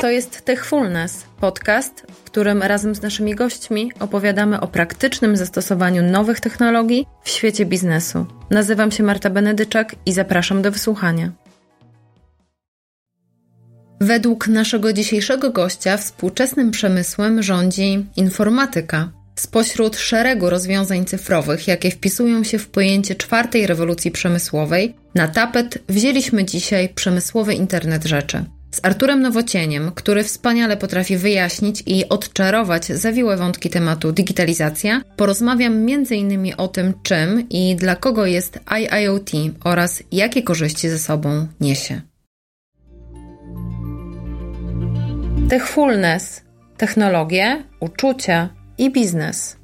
To jest Techfulness, podcast, w którym razem z naszymi gośćmi opowiadamy o praktycznym zastosowaniu nowych technologii w świecie biznesu. Nazywam się Marta Benedyczak i zapraszam do wysłuchania. Według naszego dzisiejszego gościa współczesnym przemysłem rządzi informatyka. Spośród szeregu rozwiązań cyfrowych, jakie wpisują się w pojęcie czwartej rewolucji przemysłowej, na tapet wzięliśmy dzisiaj przemysłowy internet rzeczy. Z Arturem Nowocieniem, który wspaniale potrafi wyjaśnić i odczarować zawiłe wątki tematu digitalizacja, porozmawiam m.in. o tym, czym i dla kogo jest IIoT oraz jakie korzyści ze sobą niesie. Techfulness technologie, uczucia i biznes.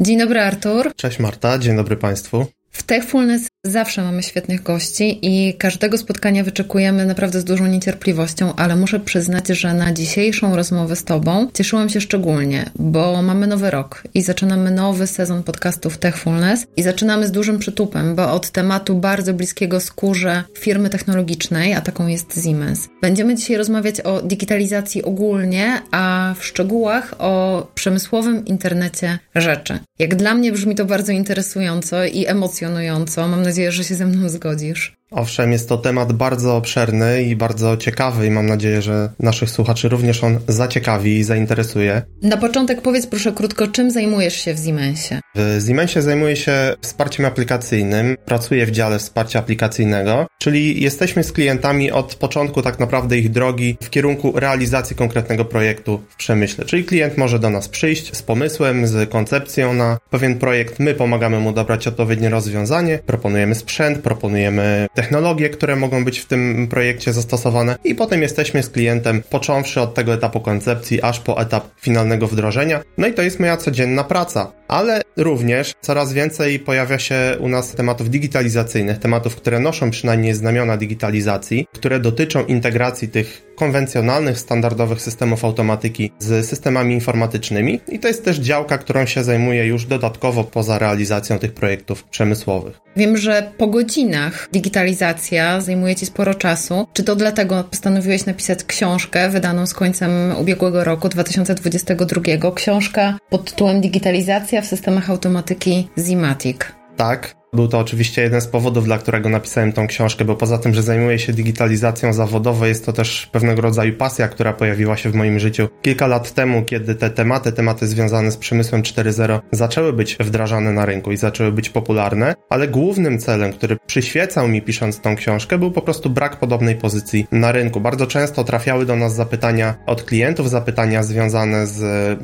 Dzień dobry, Artur. Cześć Marta, dzień dobry Państwu. W Techfulness zawsze mamy świetnych gości i każdego spotkania wyczekujemy naprawdę z dużą niecierpliwością, ale muszę przyznać, że na dzisiejszą rozmowę z Tobą cieszyłam się szczególnie, bo mamy nowy rok i zaczynamy nowy sezon podcastów Techfulness i zaczynamy z dużym przytupem, bo od tematu bardzo bliskiego skórze firmy technologicznej, a taką jest Siemens. Będziemy dzisiaj rozmawiać o digitalizacji ogólnie, a w szczegółach o przemysłowym internecie rzeczy. Jak dla mnie brzmi to bardzo interesująco i emocjonująco. Mam nadzieję, że się ze mną zgodzisz. Owszem, jest to temat bardzo obszerny i bardzo ciekawy i mam nadzieję, że naszych słuchaczy również on zaciekawi i zainteresuje. Na początek powiedz proszę krótko, czym zajmujesz się w Siemensie? W Siemensie zajmuję się wsparciem aplikacyjnym, pracuję w dziale wsparcia aplikacyjnego, czyli jesteśmy z klientami od początku tak naprawdę ich drogi w kierunku realizacji konkretnego projektu w przemyśle. Czyli klient może do nas przyjść z pomysłem, z koncepcją na pewien projekt, my pomagamy mu dobrać odpowiednie rozwiązanie, proponujemy sprzęt, proponujemy technologie, które mogą być w tym projekcie zastosowane i potem jesteśmy z klientem, począwszy od tego etapu koncepcji, aż po etap finalnego wdrożenia. No i to jest moja codzienna praca. Ale również coraz więcej pojawia się u nas tematów digitalizacyjnych, tematów, które noszą przynajmniej znamiona digitalizacji, które dotyczą integracji tych konwencjonalnych, standardowych systemów automatyki z systemami informatycznymi i to jest też działka, którą się zajmuje już dodatkowo poza realizacją tych projektów przemysłowych. Wiem, że po godzinach digitalizacja zajmuje Ci sporo czasu. Czy to dlatego postanowiłeś napisać książkę wydaną z końcem ubiegłego roku 2022? Książka pod tytułem Digitalizacja w systemach automatyki Zimatic. Tak, był to oczywiście jeden z powodów, dla którego napisałem tą książkę, bo poza tym, że zajmuję się digitalizacją zawodowo, jest to też pewnego rodzaju pasja, która pojawiła się w moim życiu kilka lat temu, kiedy te tematy, tematy związane z przemysłem 4.0 zaczęły być wdrażane na rynku i zaczęły być popularne, ale głównym celem, który przyświecał mi pisząc tą książkę, był po prostu brak podobnej pozycji na rynku. Bardzo często trafiały do nas zapytania od klientów, zapytania związane z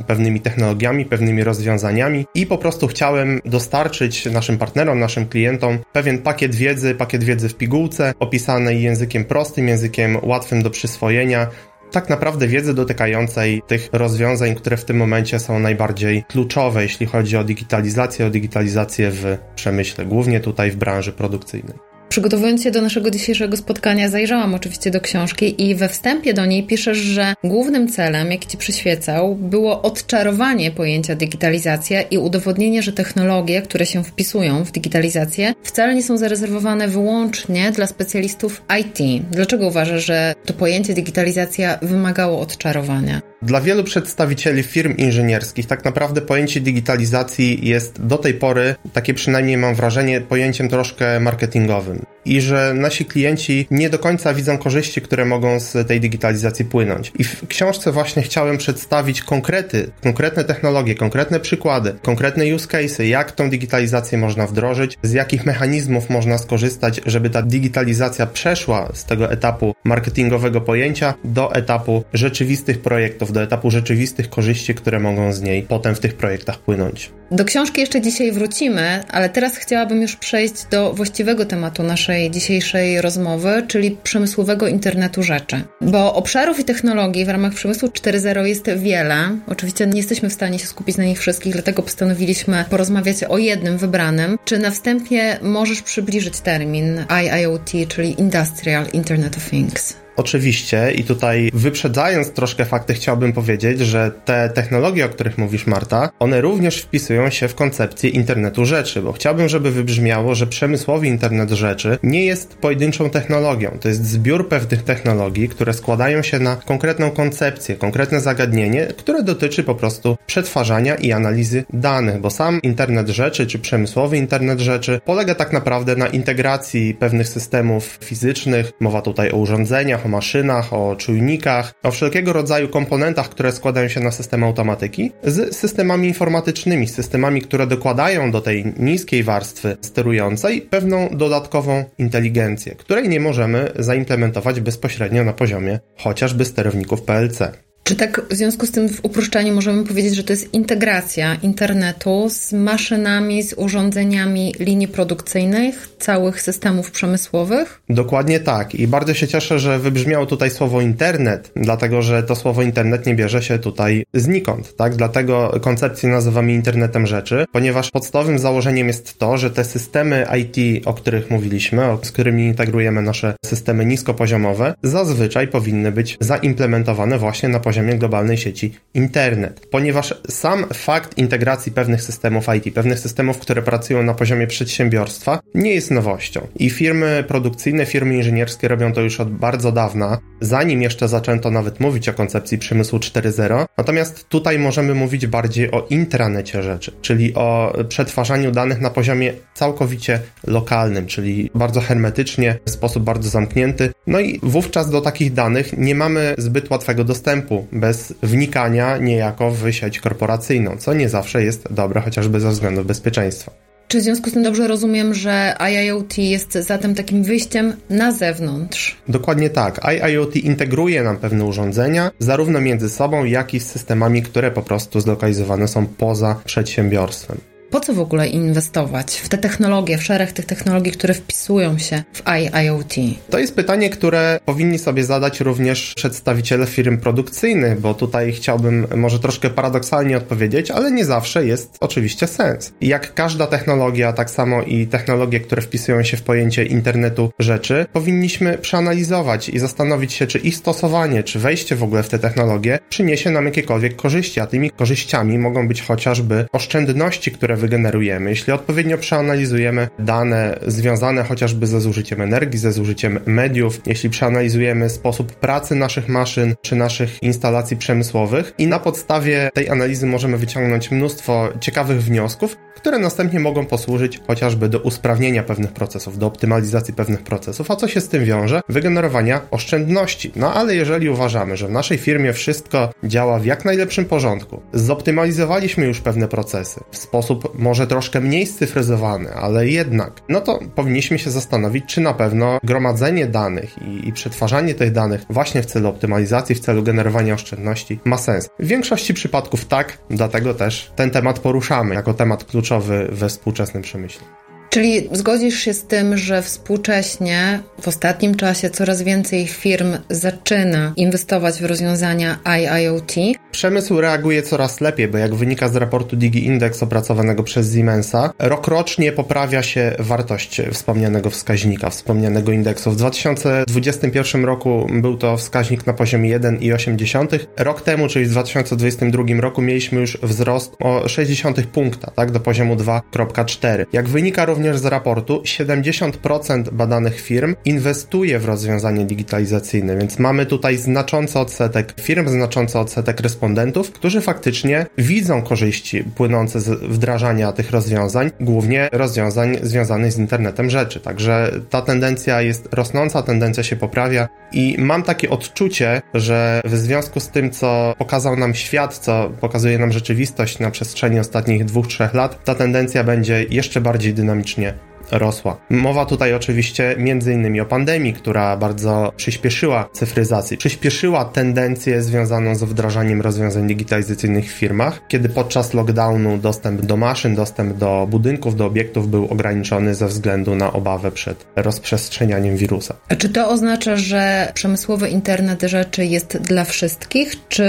pewnymi technologiami, pewnymi rozwiązaniami i po prostu chciałem dostarczyć naszym partnerom, naszym naszym klientom pewien pakiet wiedzy, pakiet wiedzy w pigułce, opisanej językiem prostym, językiem łatwym do przyswojenia, tak naprawdę wiedzy dotykającej tych rozwiązań, które w tym momencie są najbardziej kluczowe, jeśli chodzi o digitalizację, o digitalizację w przemyśle, głównie tutaj w branży produkcyjnej. Przygotowując się do naszego dzisiejszego spotkania, zajrzałam oczywiście do książki i we wstępie do niej piszesz, że głównym celem, jaki ci przyświecał, było odczarowanie pojęcia digitalizacja i udowodnienie, że technologie, które się wpisują w digitalizację, wcale nie są zarezerwowane wyłącznie dla specjalistów IT. Dlaczego uważasz, że to pojęcie digitalizacja wymagało odczarowania? Dla wielu przedstawicieli firm inżynierskich tak naprawdę pojęcie digitalizacji jest do tej pory, takie przynajmniej mam wrażenie, pojęciem troszkę marketingowym i że nasi klienci nie do końca widzą korzyści, które mogą z tej digitalizacji płynąć. I w książce właśnie chciałem przedstawić konkrety, konkretne technologie, konkretne przykłady, konkretne use cases, jak tą digitalizację można wdrożyć, z jakich mechanizmów można skorzystać, żeby ta digitalizacja przeszła z tego etapu marketingowego pojęcia do etapu rzeczywistych projektów, do etapu rzeczywistych korzyści, które mogą z niej potem w tych projektach płynąć. Do książki jeszcze dzisiaj wrócimy, ale teraz chciałabym już przejść do właściwego tematu naszej dzisiejszej rozmowy, czyli przemysłowego internetu rzeczy. Bo obszarów i technologii w ramach przemysłu 4.0 jest wiele. Oczywiście nie jesteśmy w stanie się skupić na nich wszystkich, dlatego postanowiliśmy porozmawiać o jednym wybranym. Czy na wstępie możesz przybliżyć termin IIoT, czyli Industrial Internet of Things? Oczywiście i tutaj wyprzedzając troszkę fakty chciałbym powiedzieć, że te technologie, o których mówisz Marta, one również wpisują się w koncepcję internetu rzeczy, bo chciałbym, żeby wybrzmiało, że przemysłowy internet rzeczy nie jest pojedynczą technologią. To jest zbiór pewnych technologii, które składają się na konkretną koncepcję, konkretne zagadnienie, które dotyczy po prostu przetwarzania i analizy danych, bo sam internet rzeczy czy przemysłowy internet rzeczy polega tak naprawdę na integracji pewnych systemów fizycznych, mowa tutaj o urządzeniach, o maszynach, o czujnikach, o wszelkiego rodzaju komponentach, które składają się na system automatyki, z systemami informatycznymi, systemami, które dokładają do tej niskiej warstwy sterującej pewną dodatkową inteligencję, której nie możemy zaimplementować bezpośrednio na poziomie chociażby sterowników PLC. Czy tak w związku z tym w uproszczeniu możemy powiedzieć, że to jest integracja internetu z maszynami, z urządzeniami linii produkcyjnych, całych systemów przemysłowych? Dokładnie tak. I bardzo się cieszę, że wybrzmiało tutaj słowo internet, dlatego że to słowo internet nie bierze się tutaj znikąd, tak? Dlatego koncepcję nazywamy internetem rzeczy, ponieważ podstawowym założeniem jest to, że te systemy IT, o których mówiliśmy, z którymi integrujemy nasze systemy niskopoziomowe, zazwyczaj powinny być zaimplementowane właśnie na poziomie poziomie globalnej sieci internet. Ponieważ sam fakt integracji pewnych systemów IT, pewnych systemów, które pracują na poziomie przedsiębiorstwa, nie jest nowością. I firmy produkcyjne, firmy inżynierskie robią to już od bardzo dawna, zanim jeszcze zaczęto nawet mówić o koncepcji przemysłu 4.0. Natomiast tutaj możemy mówić bardziej o intranecie rzeczy, czyli o przetwarzaniu danych na poziomie całkowicie lokalnym, czyli bardzo hermetycznie, w sposób bardzo zamknięty. No i wówczas do takich danych nie mamy zbyt łatwego dostępu bez wnikania niejako w sieć korporacyjną, co nie zawsze jest dobre, chociażby ze względów bezpieczeństwa. Czy w związku z tym dobrze rozumiem, że IIoT jest zatem takim wyjściem na zewnątrz? Dokładnie tak. IIoT integruje nam pewne urządzenia, zarówno między sobą, jak i z systemami, które po prostu zlokalizowane są poza przedsiębiorstwem. Po co w ogóle inwestować w te technologie, w szereg tych technologii, które wpisują się w IIoT? To jest pytanie, które powinni sobie zadać również przedstawiciele firm produkcyjnych, bo tutaj chciałbym może troszkę paradoksalnie odpowiedzieć, ale nie zawsze jest oczywiście sens. Jak każda technologia, tak samo i technologie, które wpisują się w pojęcie internetu rzeczy, powinniśmy przeanalizować i zastanowić się, czy ich stosowanie, czy wejście w ogóle w te technologie przyniesie nam jakiekolwiek korzyści, a tymi korzyściami mogą być chociażby oszczędności, które wygenerujemy, jeśli odpowiednio przeanalizujemy dane związane chociażby ze zużyciem energii, ze zużyciem mediów, jeśli przeanalizujemy sposób pracy naszych maszyn czy naszych instalacji przemysłowych i na podstawie tej analizy możemy wyciągnąć mnóstwo ciekawych wniosków, które następnie mogą posłużyć chociażby do usprawnienia pewnych procesów, do optymalizacji pewnych procesów, a co się z tym wiąże? Wygenerowania oszczędności. No ale jeżeli uważamy, że w naszej firmie wszystko działa w jak najlepszym porządku, zoptymalizowaliśmy już pewne procesy w sposób może troszkę mniej scyfryzowany, ale jednak, no to powinniśmy się zastanowić, czy na pewno gromadzenie danych i, i przetwarzanie tych danych właśnie w celu optymalizacji, w celu generowania oszczędności ma sens. W większości przypadków tak, dlatego też ten temat poruszamy jako temat kluczowy we współczesnym przemyśle. Czyli zgodzisz się z tym, że współcześnie w ostatnim czasie coraz więcej firm zaczyna inwestować w rozwiązania IIoT? Przemysł reaguje coraz lepiej, bo jak wynika z raportu Digi Index opracowanego przez Siemensa, rokrocznie poprawia się wartość wspomnianego wskaźnika, wspomnianego indeksu. W 2021 roku był to wskaźnik na poziomie 1,8. Rok temu, czyli w 2022 roku mieliśmy już wzrost o 60 punkta, tak, do poziomu 2,4. Jak wynika również również z raportu 70% badanych firm inwestuje w rozwiązanie digitalizacyjne, więc mamy tutaj znaczący odsetek firm, znaczący odsetek respondentów, którzy faktycznie widzą korzyści płynące z wdrażania tych rozwiązań, głównie rozwiązań związanych z internetem rzeczy. Także ta tendencja jest rosnąca, tendencja się poprawia i mam takie odczucie, że w związku z tym, co pokazał nam świat, co pokazuje nam rzeczywistość na przestrzeni ostatnich dwóch, trzech lat, ta tendencja będzie jeszcze bardziej dynamiczna ekonomicznie rosła. Mowa tutaj oczywiście innymi o pandemii, która bardzo przyspieszyła cyfryzację, przyspieszyła tendencję związaną z wdrażaniem rozwiązań digitalizacyjnych w firmach, kiedy podczas lockdownu dostęp do maszyn, dostęp do budynków, do obiektów był ograniczony ze względu na obawę przed rozprzestrzenianiem wirusa. A czy to oznacza, że przemysłowy internet rzeczy jest dla wszystkich, czy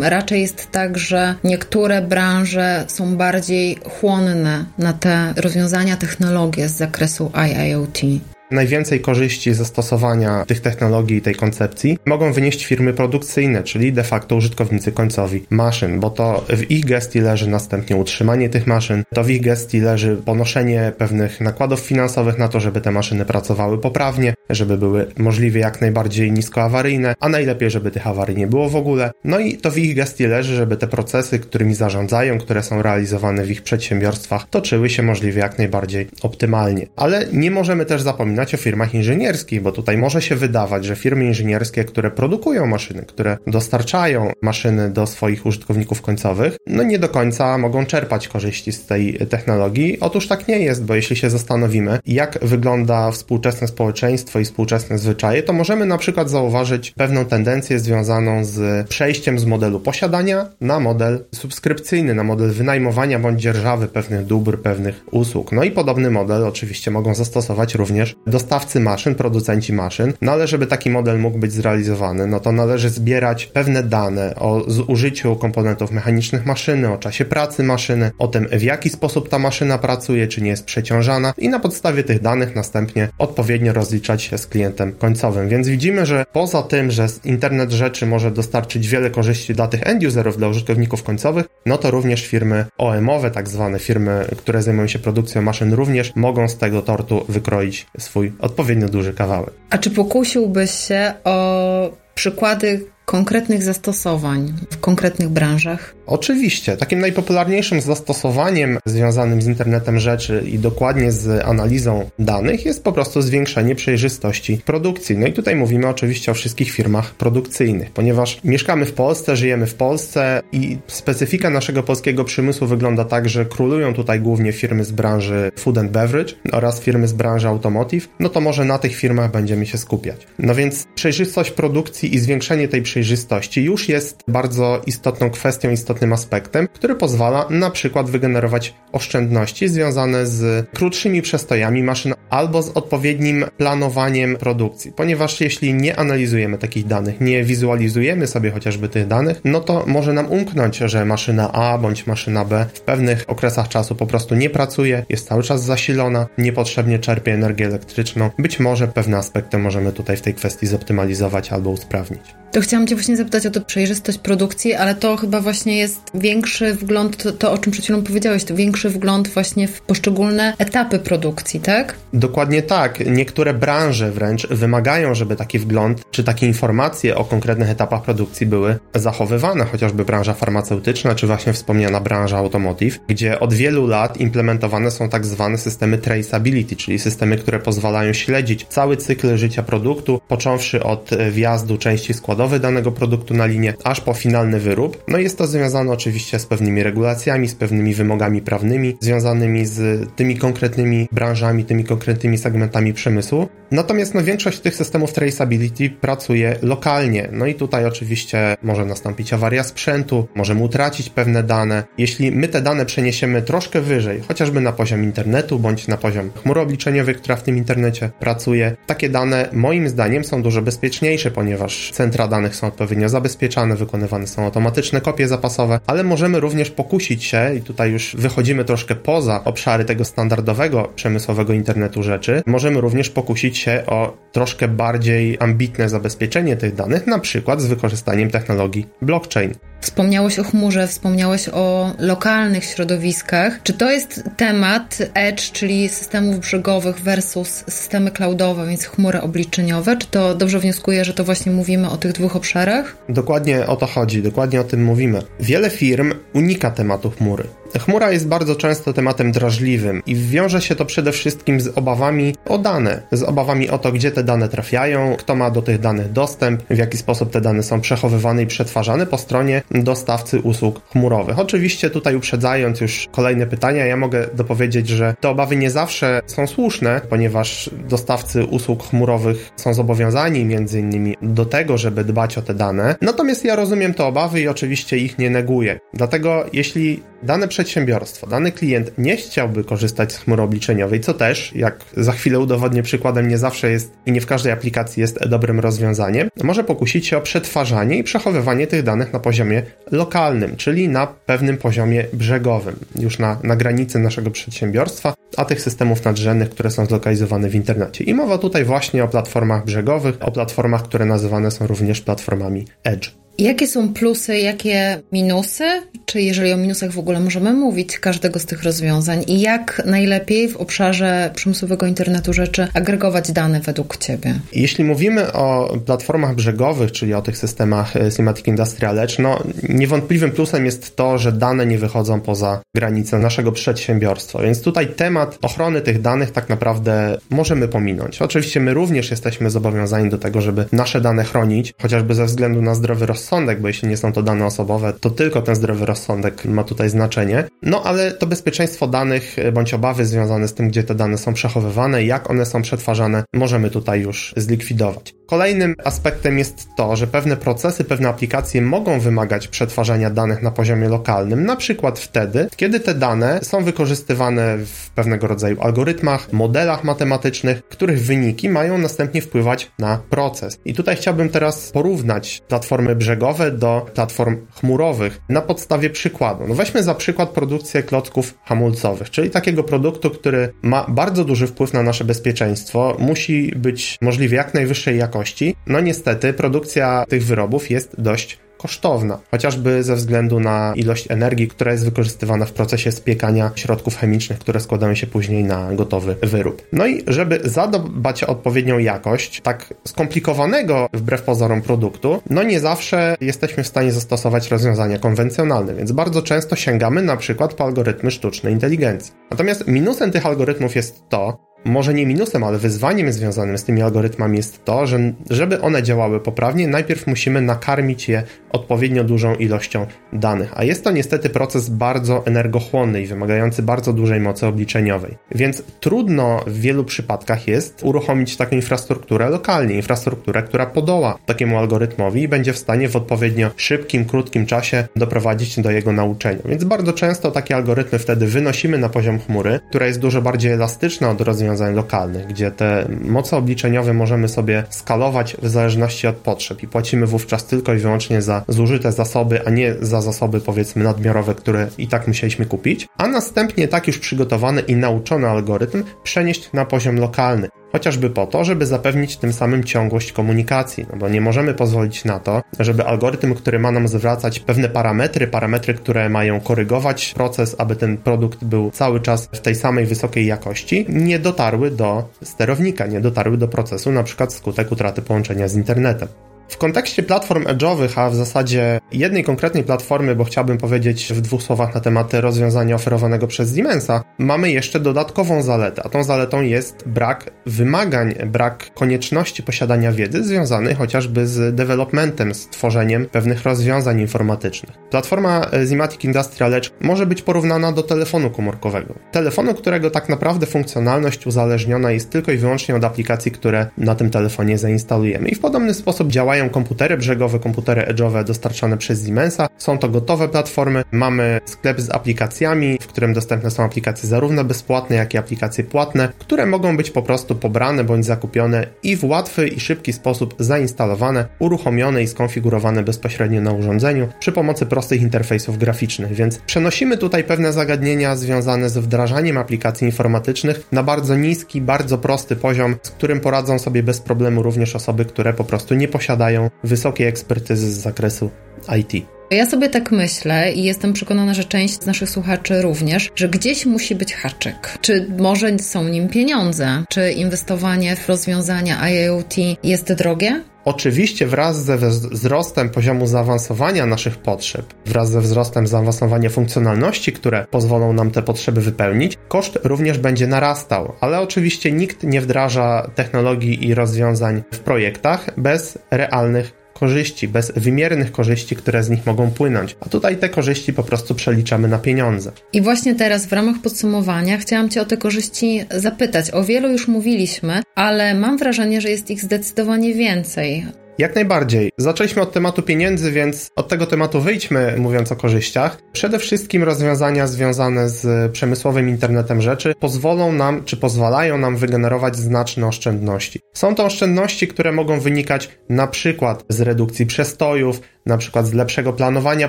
raczej jest tak, że niektóre branże są bardziej chłonne na te rozwiązania technologiczne? Technologie z zakresu IIoT? Najwięcej korzyści ze stosowania tych technologii i tej koncepcji mogą wynieść firmy produkcyjne, czyli de facto użytkownicy końcowi maszyn, bo to w ich gestii leży następnie utrzymanie tych maszyn, to w ich gestii leży ponoszenie pewnych nakładów finansowych na to, żeby te maszyny pracowały poprawnie, żeby były możliwie jak najbardziej niskoawaryjne, a najlepiej, żeby tych awarii nie było w ogóle. No i to w ich gestii leży, żeby te procesy, którymi zarządzają, które są realizowane w ich przedsiębiorstwach, toczyły się możliwie jak najbardziej optymalnie. Ale nie możemy też zapominać o firmach inżynierskich, bo tutaj może się wydawać, że firmy inżynierskie, które produkują maszyny, które dostarczają maszyny do swoich użytkowników końcowych, no nie do końca mogą czerpać korzyści z tej technologii. Otóż tak nie jest, bo jeśli się zastanowimy, jak wygląda współczesne społeczeństwo i współczesne zwyczaje, to możemy na przykład zauważyć pewną tendencję związaną z przejściem z modelu posiadania na model subskrypcyjny, na model wynajmowania bądź dzierżawy pewnych dóbr, pewnych usług. No i podobny model oczywiście mogą zastosować również dostawcy maszyn, producenci maszyn. No ale żeby taki model mógł być zrealizowany, no to należy zbierać pewne dane o zużyciu komponentów mechanicznych maszyny, o czasie pracy maszyny, o tym w jaki sposób ta maszyna pracuje, czy nie jest przeciążana i na podstawie tych danych następnie odpowiednio rozliczać się z klientem końcowym. Więc widzimy, że poza tym, że internet rzeczy może dostarczyć wiele korzyści dla tych end-userów, dla użytkowników końcowych, no to również firmy OEM-owe, tak zwane firmy, które zajmują się produkcją maszyn, również mogą z tego tortu wykroić swój odpowiednio duży kawałek. A czy pokusiłbyś się o przykłady konkretnych zastosowań w konkretnych branżach? Oczywiście. Takim najpopularniejszym zastosowaniem związanym z internetem rzeczy i dokładnie z analizą danych jest po prostu zwiększenie przejrzystości produkcji. No i tutaj mówimy oczywiście o wszystkich firmach produkcyjnych, ponieważ mieszkamy w Polsce, żyjemy w Polsce i specyfika naszego polskiego przemysłu wygląda tak, że królują tutaj głównie firmy z branży food and beverage oraz firmy z branży automotive, no to może na tych firmach będziemy się skupiać. No więc przejrzystość produkcji i zwiększenie tej przejrzystości przejrzystości już jest bardzo istotną kwestią, istotnym aspektem, który pozwala na przykład wygenerować oszczędności związane z krótszymi przestojami maszyn albo z odpowiednim planowaniem produkcji. Ponieważ jeśli nie analizujemy takich danych, nie wizualizujemy sobie chociażby tych danych, no to może nam umknąć, że maszyna A bądź maszyna B w pewnych okresach czasu po prostu nie pracuje, jest cały czas zasilona, niepotrzebnie czerpie energię elektryczną. Być może pewne aspekty możemy tutaj w tej kwestii zoptymalizować albo usprawnić. To chciałam Cię właśnie zapytać o tę przejrzystość produkcji, ale to chyba właśnie jest większy wgląd, to, to o czym przed chwilą powiedziałeś, to większy wgląd właśnie w poszczególne etapy produkcji, tak? Dokładnie tak. Niektóre branże wręcz wymagają, żeby taki wgląd, czy takie informacje o konkretnych etapach produkcji były zachowywane, chociażby branża farmaceutyczna, czy właśnie wspomniana branża automotive, gdzie od wielu lat implementowane są tak zwane systemy traceability, czyli systemy, które pozwalają śledzić cały cykl życia produktu, począwszy od wjazdu części składowych, danego produktu na linię, aż po finalny wyrób. No jest to związane oczywiście z pewnymi regulacjami, z pewnymi wymogami prawnymi, związanymi z tymi konkretnymi branżami, tymi konkretnymi segmentami przemysłu. Natomiast no, większość tych systemów traceability pracuje lokalnie. No i tutaj oczywiście może nastąpić awaria sprzętu, możemy utracić pewne dane. Jeśli my te dane przeniesiemy troszkę wyżej, chociażby na poziom internetu bądź na poziom chmury obliczeniowej, która w tym internecie pracuje, takie dane moim zdaniem są dużo bezpieczniejsze, ponieważ centra danych są odpowiednio zabezpieczane, wykonywane są automatyczne kopie zapasowe, ale możemy również pokusić się, i tutaj już wychodzimy troszkę poza obszary tego standardowego przemysłowego internetu rzeczy, możemy również pokusić się o troszkę bardziej ambitne zabezpieczenie tych danych, na przykład z wykorzystaniem technologii blockchain. Wspomniałeś o chmurze, wspomniałeś o lokalnych środowiskach. Czy to jest temat Edge, czyli systemów brzegowych versus systemy cloudowe, więc chmury obliczeniowe? Czy to dobrze wnioskuję, że to właśnie mówimy o tych dwóch obszarach? Dokładnie o to chodzi, dokładnie o tym mówimy. Wiele firm unika tematu chmury. Chmura jest bardzo często tematem drażliwym i wiąże się to przede wszystkim z obawami o dane, z obawami o to, gdzie te dane trafiają, kto ma do tych danych dostęp, w jaki sposób te dane są przechowywane i przetwarzane po stronie dostawcy usług chmurowych. Oczywiście tutaj uprzedzając już kolejne pytania, ja mogę dopowiedzieć, że te obawy nie zawsze są słuszne, ponieważ dostawcy usług chmurowych są zobowiązani między innymi do tego, żeby dbać o te dane. Natomiast ja rozumiem te obawy i oczywiście ich nie neguję. Dlatego jeśli dane przedsiębiorstwo, dany klient nie chciałby korzystać z chmury obliczeniowej, co też, jak za chwilę udowodnię przykładem, nie zawsze jest i nie w każdej aplikacji jest dobrym rozwiązaniem, może pokusić się o przetwarzanie i przechowywanie tych danych na poziomie lokalnym, czyli na pewnym poziomie brzegowym, już na, na granicy naszego przedsiębiorstwa, a tych systemów nadrzędnych, które są zlokalizowane w internecie. I mowa tutaj właśnie o platformach brzegowych, o platformach, które nazywane są również platformami Edge. Jakie są plusy, jakie minusy? Czy jeżeli o minusach w ogóle możemy mówić każdego z tych rozwiązań? I jak najlepiej w obszarze przemysłowego internetu rzeczy agregować dane według Ciebie? Jeśli mówimy o platformach brzegowych, czyli o tych systemach e, Semantic Industrial Edge, no niewątpliwym plusem jest to, że dane nie wychodzą poza granice naszego przedsiębiorstwa. Więc tutaj temat ochrony tych danych tak naprawdę możemy pominąć. Oczywiście my również jesteśmy zobowiązani do tego, żeby nasze dane chronić, chociażby ze względu na zdrowy rozsądek rozsądek, bo jeśli nie są to dane osobowe, to tylko ten zdrowy rozsądek ma tutaj znaczenie. No ale to bezpieczeństwo danych e, bądź obawy związane z tym, gdzie te dane są przechowywane, jak one są przetwarzane, możemy tutaj już zlikwidować. Kolejnym aspektem jest to, że pewne procesy, pewne aplikacje mogą wymagać przetwarzania danych na poziomie lokalnym, na przykład wtedy, kiedy te dane są wykorzystywane w pewnego rodzaju algorytmach, modelach matematycznych, których wyniki mają następnie wpływać na proces. I tutaj chciałbym teraz porównać platformy brzegowe do platform chmurowych na podstawie przykładu. No weźmy za przykład produkcję klocków hamulcowych, czyli takiego produktu, który ma bardzo duży wpływ na nasze bezpieczeństwo, musi być możliwie jak najwyższej jakości. No niestety produkcja tych wyrobów jest dość kosztowna, chociażby ze względu na ilość energii, która jest wykorzystywana w procesie spiekania środków chemicznych, które składają się później na gotowy wyrób. No i żeby zadbać o odpowiednią jakość tak skomplikowanego wbrew pozorom produktu, no nie zawsze jesteśmy w stanie zastosować rozwiązania konwencjonalne, więc bardzo często sięgamy na przykład po algorytmy sztucznej inteligencji. Natomiast minusem tych algorytmów jest to, może nie minusem, ale wyzwaniem związanym z tymi algorytmami jest to, że żeby one działały poprawnie, najpierw musimy nakarmić je odpowiednio dużą ilością danych. A jest to niestety proces bardzo energochłonny i wymagający bardzo dużej mocy obliczeniowej. Więc trudno w wielu przypadkach jest uruchomić taką infrastrukturę lokalnie, infrastrukturę, która podoła takiemu algorytmowi i będzie w stanie w odpowiednio szybkim, krótkim czasie doprowadzić do jego nauczenia. Więc bardzo często takie algorytmy wtedy wynosimy na poziom chmury, która jest dużo bardziej elastyczna od rozwiązań rozwiązań lokalnych, gdzie te moce obliczeniowe możemy sobie skalować w zależności od potrzeb i płacimy wówczas tylko i wyłącznie za zużyte zasoby, a nie za zasoby powiedzmy nadmiarowe, które i tak musieliśmy kupić, a następnie tak już przygotowany i nauczony algorytm przenieść na poziom lokalny chociażby po to, żeby zapewnić tym samym ciągłość komunikacji, no bo nie możemy pozwolić na to, żeby algorytm, który ma nam zwracać pewne parametry, parametry, które mają korygować proces, aby ten produkt był cały czas w tej samej wysokiej jakości, nie dotarły do sterownika, nie dotarły do procesu, na przykład skutek utraty połączenia z internetem. W kontekście platform edge'owych, a w zasadzie jednej konkretnej platformy, bo chciałbym powiedzieć w dwóch słowach na temat rozwiązania oferowanego przez Siemensa, mamy jeszcze dodatkową zaletę, a tą zaletą jest brak wymagań, brak konieczności posiadania wiedzy związanej chociażby z developmentem, z tworzeniem pewnych rozwiązań informatycznych. Platforma Zimatic Industrial Edge może być porównana do telefonu komórkowego. Telefonu, którego tak naprawdę funkcjonalność uzależniona jest tylko i wyłącznie od aplikacji, które na tym telefonie zainstalujemy. I w podobny sposób działają działają komputery brzegowe, komputery edge'owe dostarczane przez Siemensa. Są to gotowe platformy. Mamy sklep z aplikacjami, w którym dostępne są aplikacje zarówno bezpłatne, jak i aplikacje płatne, które mogą być po prostu pobrane bądź zakupione i w łatwy i szybki sposób zainstalowane, uruchomione i skonfigurowane bezpośrednio na urządzeniu przy pomocy prostych interfejsów graficznych. Więc przenosimy tutaj pewne zagadnienia związane z wdrażaniem aplikacji informatycznych na bardzo niski, bardzo prosty poziom, z którym poradzą sobie bez problemu również osoby, które po prostu nie posiadają posiadają wysokiej ekspertyzy z zakresu IT. Ja sobie tak myślę i jestem przekonana, że część z naszych słuchaczy również, że gdzieś musi być haczyk. Czy może są nim pieniądze? Czy inwestowanie w rozwiązania IoT jest drogie? Oczywiście wraz ze wzrostem poziomu zaawansowania naszych potrzeb, wraz ze wzrostem zaawansowania funkcjonalności, które pozwolą nam te potrzeby wypełnić, koszt również będzie narastał, ale oczywiście nikt nie wdraża technologii i rozwiązań w projektach bez realnych korzyści, bez wymiernych korzyści, które z nich mogą płynąć. A tutaj te korzyści po prostu przeliczamy na pieniądze. I właśnie teraz w ramach podsumowania chciałam Cię o te korzyści zapytać. O wielu już mówiliśmy, ale mam wrażenie, że jest ich zdecydowanie więcej. Jak najbardziej. Zaczęliśmy od tematu pieniędzy, więc od tego tematu wyjdźmy, mówiąc o korzyściach. Przede wszystkim rozwiązania związane z przemysłowym internetem rzeczy pozwolą nam, czy pozwalają nam wygenerować znaczne oszczędności. Są to oszczędności, które mogą wynikać na przykład z redukcji przestojów, na przykład z lepszego planowania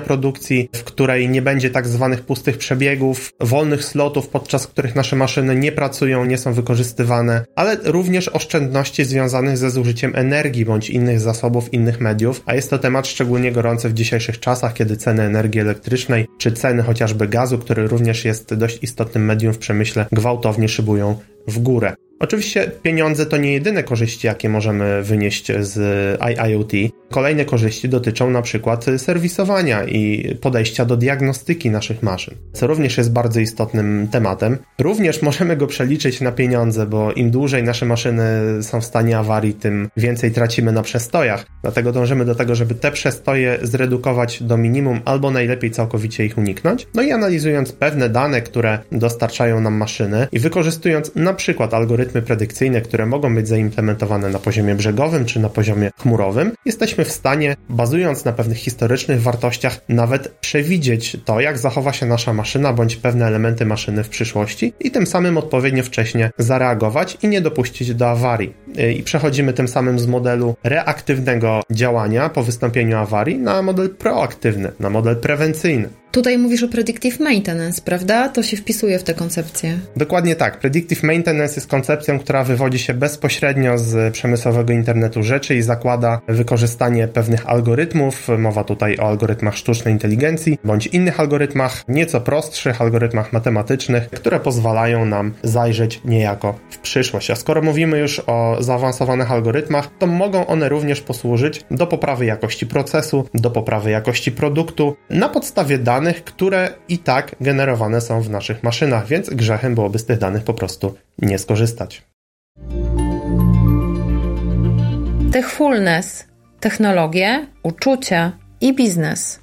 produkcji, w której nie będzie tak zwanych pustych przebiegów, wolnych slotów, podczas których nasze maszyny nie pracują, nie są wykorzystywane, ale również oszczędności związanych ze zużyciem energii bądź innych zasobów, innych mediów, a jest to temat szczególnie gorący w dzisiejszych czasach, kiedy ceny energii elektrycznej czy ceny chociażby gazu, który również jest dość istotnym medium w przemyśle, gwałtownie szybują w górę. Oczywiście pieniądze to nie jedyne korzyści, jakie możemy wynieść z IIoT. Kolejne korzyści dotyczą na przykład serwisowania i podejścia do diagnostyki naszych maszyn, co również jest bardzo istotnym tematem. Również możemy go przeliczyć na pieniądze, bo im dłużej nasze maszyny są w stanie awarii, tym więcej tracimy na przestojach. Dlatego dążymy do tego, żeby te przestoje zredukować do minimum albo najlepiej całkowicie ich uniknąć. No i analizując pewne dane, które dostarczają nam maszyny i wykorzystując na przykład algorytmy predykcyjne, które mogą być zaimplementowane na poziomie brzegowym czy na poziomie chmurowym, jesteśmy w stanie, bazując na pewnych historycznych wartościach, nawet przewidzieć to, jak zachowa się nasza maszyna bądź pewne elementy maszyny w przyszłości i tym samym odpowiednio wcześnie zareagować i nie dopuścić do awarii. I przechodzimy tym samym z modelu reaktywnego działania po wystąpieniu awarii na model proaktywny, na model prewencyjny. Tutaj mówisz o predictive maintenance, prawda? To się wpisuje w tę koncepcję. Dokładnie tak. Predictive maintenance jest koncepcją, która wywodzi się bezpośrednio z przemysłowego internetu rzeczy i zakłada wykorzystanie pewnych algorytmów. Mowa tutaj o algorytmach sztucznej inteligencji bądź innych algorytmach, nieco prostszych algorytmach matematycznych, które pozwalają nam zajrzeć niejako w przyszłość. A skoro mówimy już o zaawansowanych algorytmach, to mogą one również posłużyć do poprawy jakości procesu, do poprawy jakości produktu na podstawie danych, danych, które i tak generowane są w naszych maszynach, więc grzechem byłoby z tych danych po prostu nie skorzystać. Techfulness, technologie, uczucia i biznes.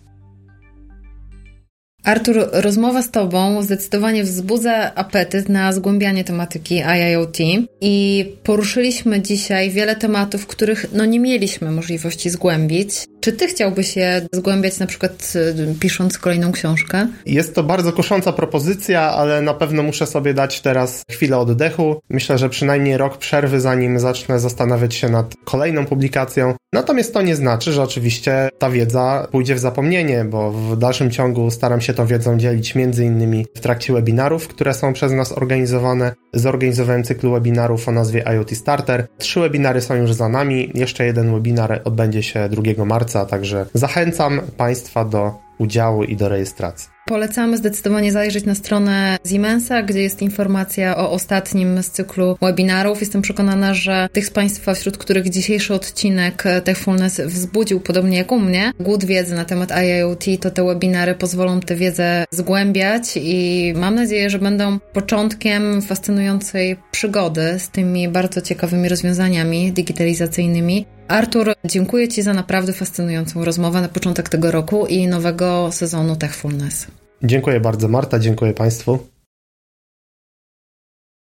Artur, rozmowa z Tobą zdecydowanie wzbudza apetyt na zgłębianie tematyki IIoT i poruszyliśmy dzisiaj wiele tematów, których no nie mieliśmy możliwości zgłębić. Czy ty chciałbyś je zgłębiać na przykład y, pisząc kolejną książkę? Jest to bardzo kusząca propozycja, ale na pewno muszę sobie dać teraz chwilę oddechu. Myślę, że przynajmniej rok przerwy, zanim zacznę zastanawiać się nad kolejną publikacją. Natomiast to nie znaczy, że oczywiście ta wiedza pójdzie w zapomnienie, bo w dalszym ciągu staram się tą wiedzą dzielić między innymi w trakcie webinarów, które są przez nas organizowane. Zorganizowałem cykl webinarów o nazwie IoT Starter. Trzy webinary są już za nami. Jeszcze jeden webinar odbędzie się 2 marca, także zachęcam Państwa do udziału i do rejestracji. Polecamy zdecydowanie zajrzeć na stronę Siemensa, gdzie jest informacja o ostatnim z cyklu webinarów. Jestem przekonana, że tych z Państwa, wśród których dzisiejszy odcinek Techfulness wzbudził, podobnie jak u mnie, głód wiedzy na temat IoT, to te webinary pozwolą tę wiedzę zgłębiać i mam nadzieję, że będą początkiem fascynującej przygody z tymi bardzo ciekawymi rozwiązaniami digitalizacyjnymi. Artur, dziękuję Ci za naprawdę fascynującą rozmowę na początek tego roku i nowego sezonu Techfulness. Dziękuję bardzo Marta, dziękuję Państwu.